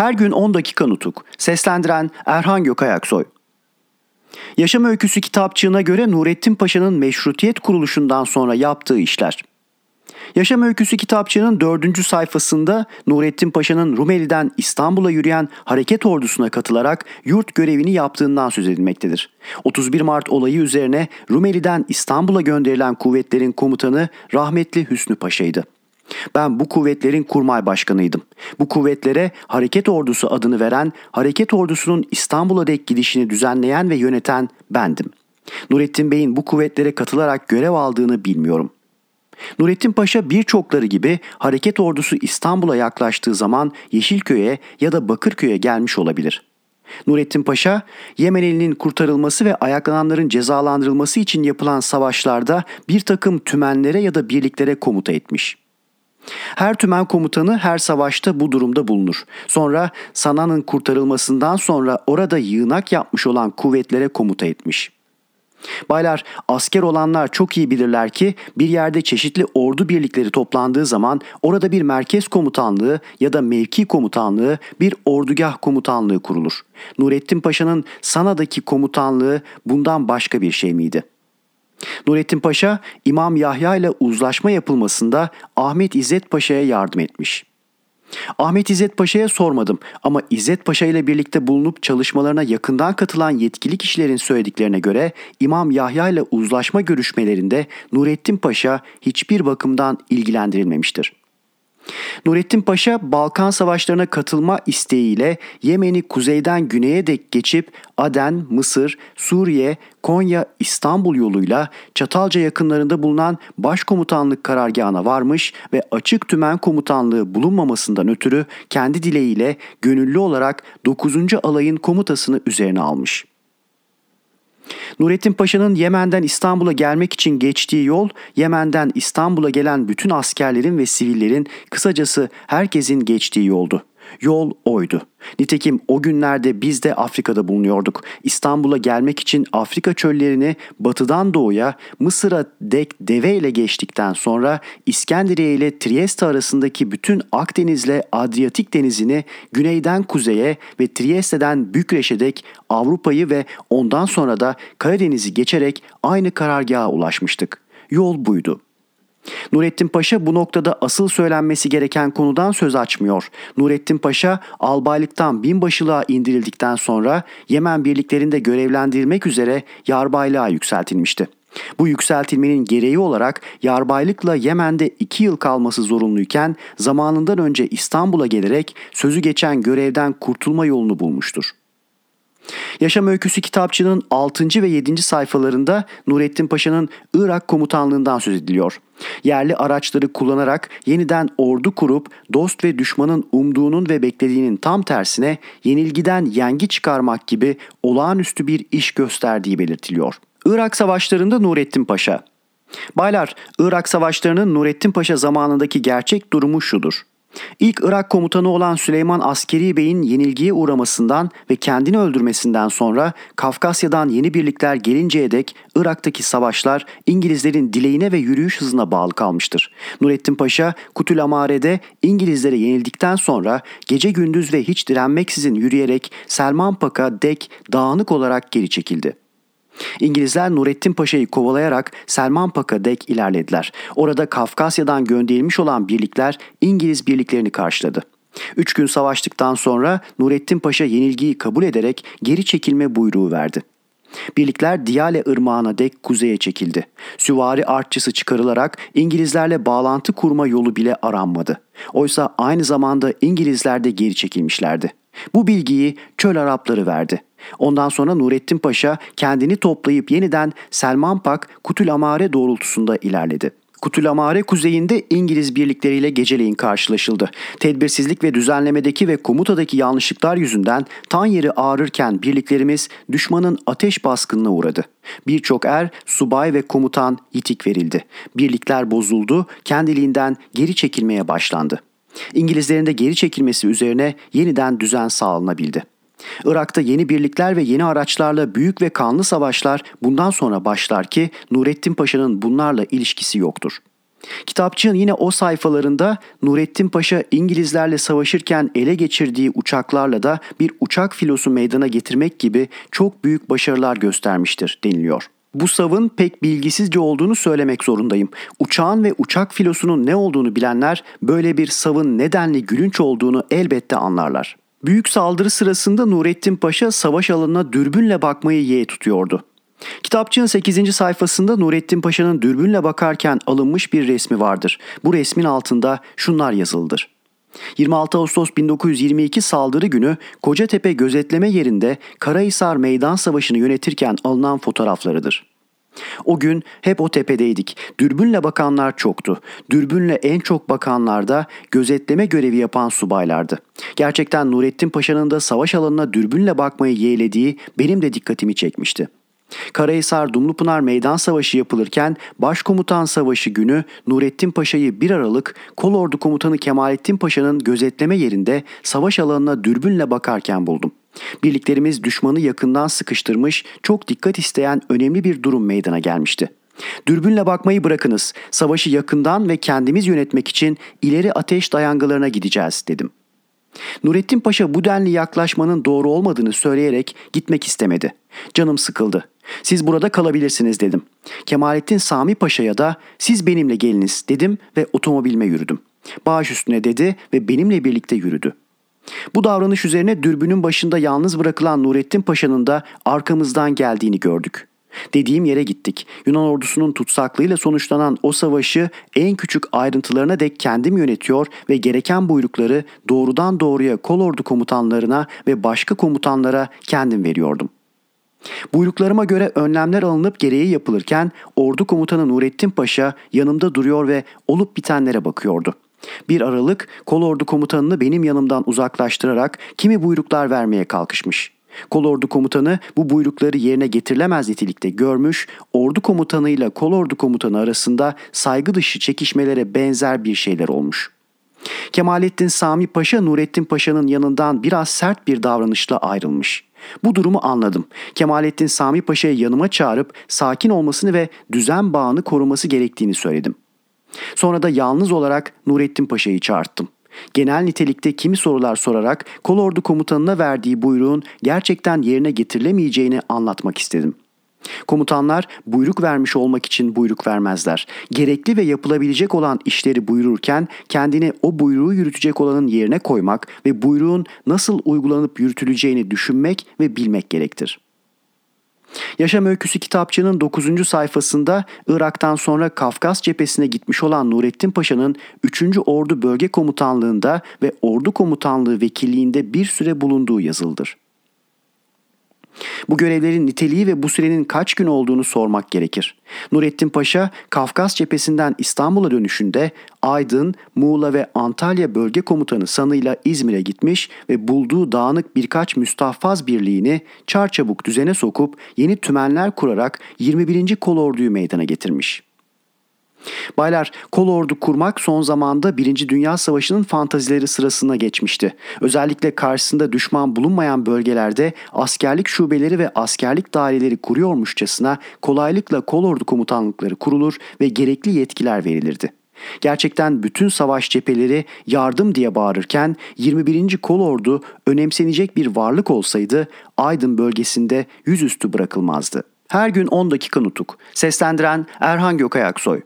Her gün 10 dakika nutuk. Seslendiren Erhan Gökayaksoy. Yaşam Öyküsü kitapçığına göre Nurettin Paşa'nın meşrutiyet kuruluşundan sonra yaptığı işler. Yaşam Öyküsü kitapçığının dördüncü sayfasında Nurettin Paşa'nın Rumeli'den İstanbul'a yürüyen hareket ordusuna katılarak yurt görevini yaptığından söz edilmektedir. 31 Mart olayı üzerine Rumeli'den İstanbul'a gönderilen kuvvetlerin komutanı rahmetli Hüsnü Paşa'ydı. Ben bu kuvvetlerin kurmay başkanıydım. Bu kuvvetlere hareket ordusu adını veren, hareket ordusunun İstanbul'a dek gidişini düzenleyen ve yöneten bendim. Nurettin Bey'in bu kuvvetlere katılarak görev aldığını bilmiyorum. Nurettin Paşa birçokları gibi hareket ordusu İstanbul'a yaklaştığı zaman Yeşilköy'e ya da Bakırköy'e gelmiş olabilir. Nurettin Paşa, Yemeneli'nin kurtarılması ve ayaklananların cezalandırılması için yapılan savaşlarda bir takım tümenlere ya da birliklere komuta etmiş. Her tümen komutanı her savaşta bu durumda bulunur. Sonra Sana'nın kurtarılmasından sonra orada yığınak yapmış olan kuvvetlere komuta etmiş.'' Baylar, asker olanlar çok iyi bilirler ki bir yerde çeşitli ordu birlikleri toplandığı zaman orada bir merkez komutanlığı ya da mevki komutanlığı, bir ordugah komutanlığı kurulur. Nurettin Paşa'nın Sana'daki komutanlığı bundan başka bir şey miydi? Nurettin Paşa, İmam Yahya ile uzlaşma yapılmasında Ahmet İzzet Paşa'ya yardım etmiş.'' Ahmet İzzet Paşa'ya sormadım ama İzzet Paşa ile birlikte bulunup çalışmalarına yakından katılan yetkili kişilerin söylediklerine göre İmam Yahya ile uzlaşma görüşmelerinde Nurettin Paşa hiçbir bakımdan ilgilendirilmemiştir. Nurettin Paşa Balkan Savaşlarına katılma isteğiyle Yemen'i kuzeyden güneye dek geçip Aden, Mısır, Suriye, Konya, İstanbul yoluyla Çatalca yakınlarında bulunan Başkomutanlık karargahına varmış ve açık tümen komutanlığı bulunmamasından ötürü kendi dileğiyle gönüllü olarak 9. alayın komutasını üzerine almış. Nurettin Paşa'nın Yemen'den İstanbul'a gelmek için geçtiği yol, Yemen'den İstanbul'a gelen bütün askerlerin ve sivillerin, kısacası herkesin geçtiği yoldu. Yol oydu. Nitekim o günlerde biz de Afrika'da bulunuyorduk. İstanbul'a gelmek için Afrika çöllerini batıdan doğuya Mısır'a dek deve ile geçtikten sonra İskenderiye ile Trieste arasındaki bütün Akdeniz'le Adriyatik denizini güneyden kuzeye ve Trieste'den Bükreş'e dek Avrupa'yı ve ondan sonra da Karadeniz'i geçerek aynı karargaha ulaşmıştık. Yol buydu. Nurettin Paşa bu noktada asıl söylenmesi gereken konudan söz açmıyor. Nurettin Paşa albaylıktan binbaşılığa indirildikten sonra Yemen birliklerinde görevlendirilmek üzere yarbaylığa yükseltilmişti. Bu yükseltilmenin gereği olarak yarbaylıkla Yemen'de iki yıl kalması zorunluyken zamanından önce İstanbul'a gelerek sözü geçen görevden kurtulma yolunu bulmuştur. Yaşam Öyküsü kitapçının 6. ve 7. sayfalarında Nurettin Paşa'nın Irak komutanlığından söz ediliyor. Yerli araçları kullanarak yeniden ordu kurup dost ve düşmanın umduğunun ve beklediğinin tam tersine yenilgiden yengi çıkarmak gibi olağanüstü bir iş gösterdiği belirtiliyor. Irak savaşlarında Nurettin Paşa Baylar, Irak savaşlarının Nurettin Paşa zamanındaki gerçek durumu şudur. İlk Irak komutanı olan Süleyman Askeri Bey'in yenilgiye uğramasından ve kendini öldürmesinden sonra Kafkasya'dan yeni birlikler gelinceye dek Irak'taki savaşlar İngilizlerin dileğine ve yürüyüş hızına bağlı kalmıştır. Nurettin Paşa Kutül Amare'de İngilizlere yenildikten sonra gece gündüz ve hiç direnmeksizin yürüyerek Selman Pak'a dek dağınık olarak geri çekildi. İngilizler Nurettin Paşa'yı kovalayarak Selman Pak'a dek ilerlediler. Orada Kafkasya'dan gönderilmiş olan birlikler İngiliz birliklerini karşıladı. Üç gün savaştıktan sonra Nurettin Paşa yenilgiyi kabul ederek geri çekilme buyruğu verdi. Birlikler Diyale Irmağı'na dek kuzeye çekildi. Süvari artçısı çıkarılarak İngilizlerle bağlantı kurma yolu bile aranmadı. Oysa aynı zamanda İngilizler de geri çekilmişlerdi. Bu bilgiyi çöl Arapları verdi. Ondan sonra Nurettin Paşa kendini toplayıp yeniden Selman Pak Kutülamare doğrultusunda ilerledi. Kutülamare kuzeyinde İngiliz birlikleriyle geceleyin karşılaşıldı. Tedbirsizlik ve düzenlemedeki ve komutadaki yanlışlıklar yüzünden tan yeri ağrırken birliklerimiz düşmanın ateş baskınına uğradı. Birçok er, subay ve komutan yitik verildi. Birlikler bozuldu, kendiliğinden geri çekilmeye başlandı. İngilizlerin de geri çekilmesi üzerine yeniden düzen sağlanabildi. Irak'ta yeni birlikler ve yeni araçlarla büyük ve kanlı savaşlar bundan sonra başlar ki Nurettin Paşa'nın bunlarla ilişkisi yoktur. Kitapçığın yine o sayfalarında Nurettin Paşa İngilizlerle savaşırken ele geçirdiği uçaklarla da bir uçak filosu meydana getirmek gibi çok büyük başarılar göstermiştir deniliyor. Bu savın pek bilgisizce olduğunu söylemek zorundayım. Uçağın ve uçak filosunun ne olduğunu bilenler böyle bir savın nedenli gülünç olduğunu elbette anlarlar. Büyük saldırı sırasında Nurettin Paşa savaş alanına dürbünle bakmayı yeğe tutuyordu. Kitapçığın 8. sayfasında Nurettin Paşa'nın dürbünle bakarken alınmış bir resmi vardır. Bu resmin altında şunlar yazılıdır. 26 Ağustos 1922 saldırı günü Kocatepe gözetleme yerinde Karahisar Meydan Savaşı'nı yönetirken alınan fotoğraflarıdır. O gün hep o tepedeydik. Dürbünle bakanlar çoktu. Dürbünle en çok bakanlar da gözetleme görevi yapan subaylardı. Gerçekten Nurettin Paşa'nın da savaş alanına dürbünle bakmayı yeğlediği benim de dikkatimi çekmişti. Karahisar Dumlupınar Meydan Savaşı yapılırken Başkomutan Savaşı günü Nurettin Paşa'yı 1 Aralık Kolordu Komutanı Kemalettin Paşa'nın gözetleme yerinde savaş alanına dürbünle bakarken buldum. Birliklerimiz düşmanı yakından sıkıştırmış, çok dikkat isteyen önemli bir durum meydana gelmişti. Dürbünle bakmayı bırakınız. Savaşı yakından ve kendimiz yönetmek için ileri ateş dayangalarına gideceğiz dedim. Nurettin Paşa bu denli yaklaşmanın doğru olmadığını söyleyerek gitmek istemedi. Canım sıkıldı. Siz burada kalabilirsiniz dedim. Kemalettin Sami Paşa'ya da siz benimle geliniz dedim ve otomobilime yürüdüm. Bağış üstüne dedi ve benimle birlikte yürüdü. Bu davranış üzerine dürbünün başında yalnız bırakılan Nurettin Paşa'nın da arkamızdan geldiğini gördük. Dediğim yere gittik. Yunan ordusunun tutsaklığıyla sonuçlanan o savaşı en küçük ayrıntılarına dek kendim yönetiyor ve gereken buyrukları doğrudan doğruya kol ordu komutanlarına ve başka komutanlara kendim veriyordum. Buyruklarıma göre önlemler alınıp gereği yapılırken ordu komutanı Nurettin Paşa yanımda duruyor ve olup bitenlere bakıyordu. Bir aralık kol ordu komutanını benim yanımdan uzaklaştırarak kimi buyruklar vermeye kalkışmış. Kolordu komutanı bu buyrukları yerine getirilemez nitelikte görmüş, ordu komutanıyla kolordu komutanı arasında saygı dışı çekişmelere benzer bir şeyler olmuş. Kemalettin Sami Paşa Nurettin Paşa'nın yanından biraz sert bir davranışla ayrılmış. Bu durumu anladım. Kemalettin Sami Paşa'yı yanıma çağırıp sakin olmasını ve düzen bağını koruması gerektiğini söyledim. Sonra da yalnız olarak Nurettin Paşa'yı çağırttım genel nitelikte kimi sorular sorarak kolordu komutanına verdiği buyruğun gerçekten yerine getirilemeyeceğini anlatmak istedim. Komutanlar buyruk vermiş olmak için buyruk vermezler. Gerekli ve yapılabilecek olan işleri buyururken kendini o buyruğu yürütecek olanın yerine koymak ve buyruğun nasıl uygulanıp yürütüleceğini düşünmek ve bilmek gerektir.'' Yaşam Öyküsü kitapçının 9. sayfasında Irak'tan sonra Kafkas cephesine gitmiş olan Nurettin Paşa'nın 3. Ordu Bölge Komutanlığında ve Ordu Komutanlığı Vekilliğinde bir süre bulunduğu yazıldır. Bu görevlerin niteliği ve bu sürenin kaç gün olduğunu sormak gerekir. Nurettin Paşa Kafkas cephesinden İstanbul'a dönüşünde Aydın, Muğla ve Antalya bölge komutanı sanıyla İzmir'e gitmiş ve bulduğu dağınık birkaç müstahfaz birliğini çarçabuk düzene sokup yeni tümenler kurarak 21. kolorduyu meydana getirmiş.'' Baylar, kol ordu kurmak son zamanda Birinci Dünya Savaşı'nın fantazileri sırasına geçmişti. Özellikle karşısında düşman bulunmayan bölgelerde askerlik şubeleri ve askerlik daireleri kuruyormuşçasına kolaylıkla kol ordu komutanlıkları kurulur ve gerekli yetkiler verilirdi. Gerçekten bütün savaş cepheleri yardım diye bağırırken 21. Kol Ordu önemsenecek bir varlık olsaydı Aydın bölgesinde yüzüstü bırakılmazdı. Her gün 10 dakika nutuk. Seslendiren Erhan Gökayaksoy.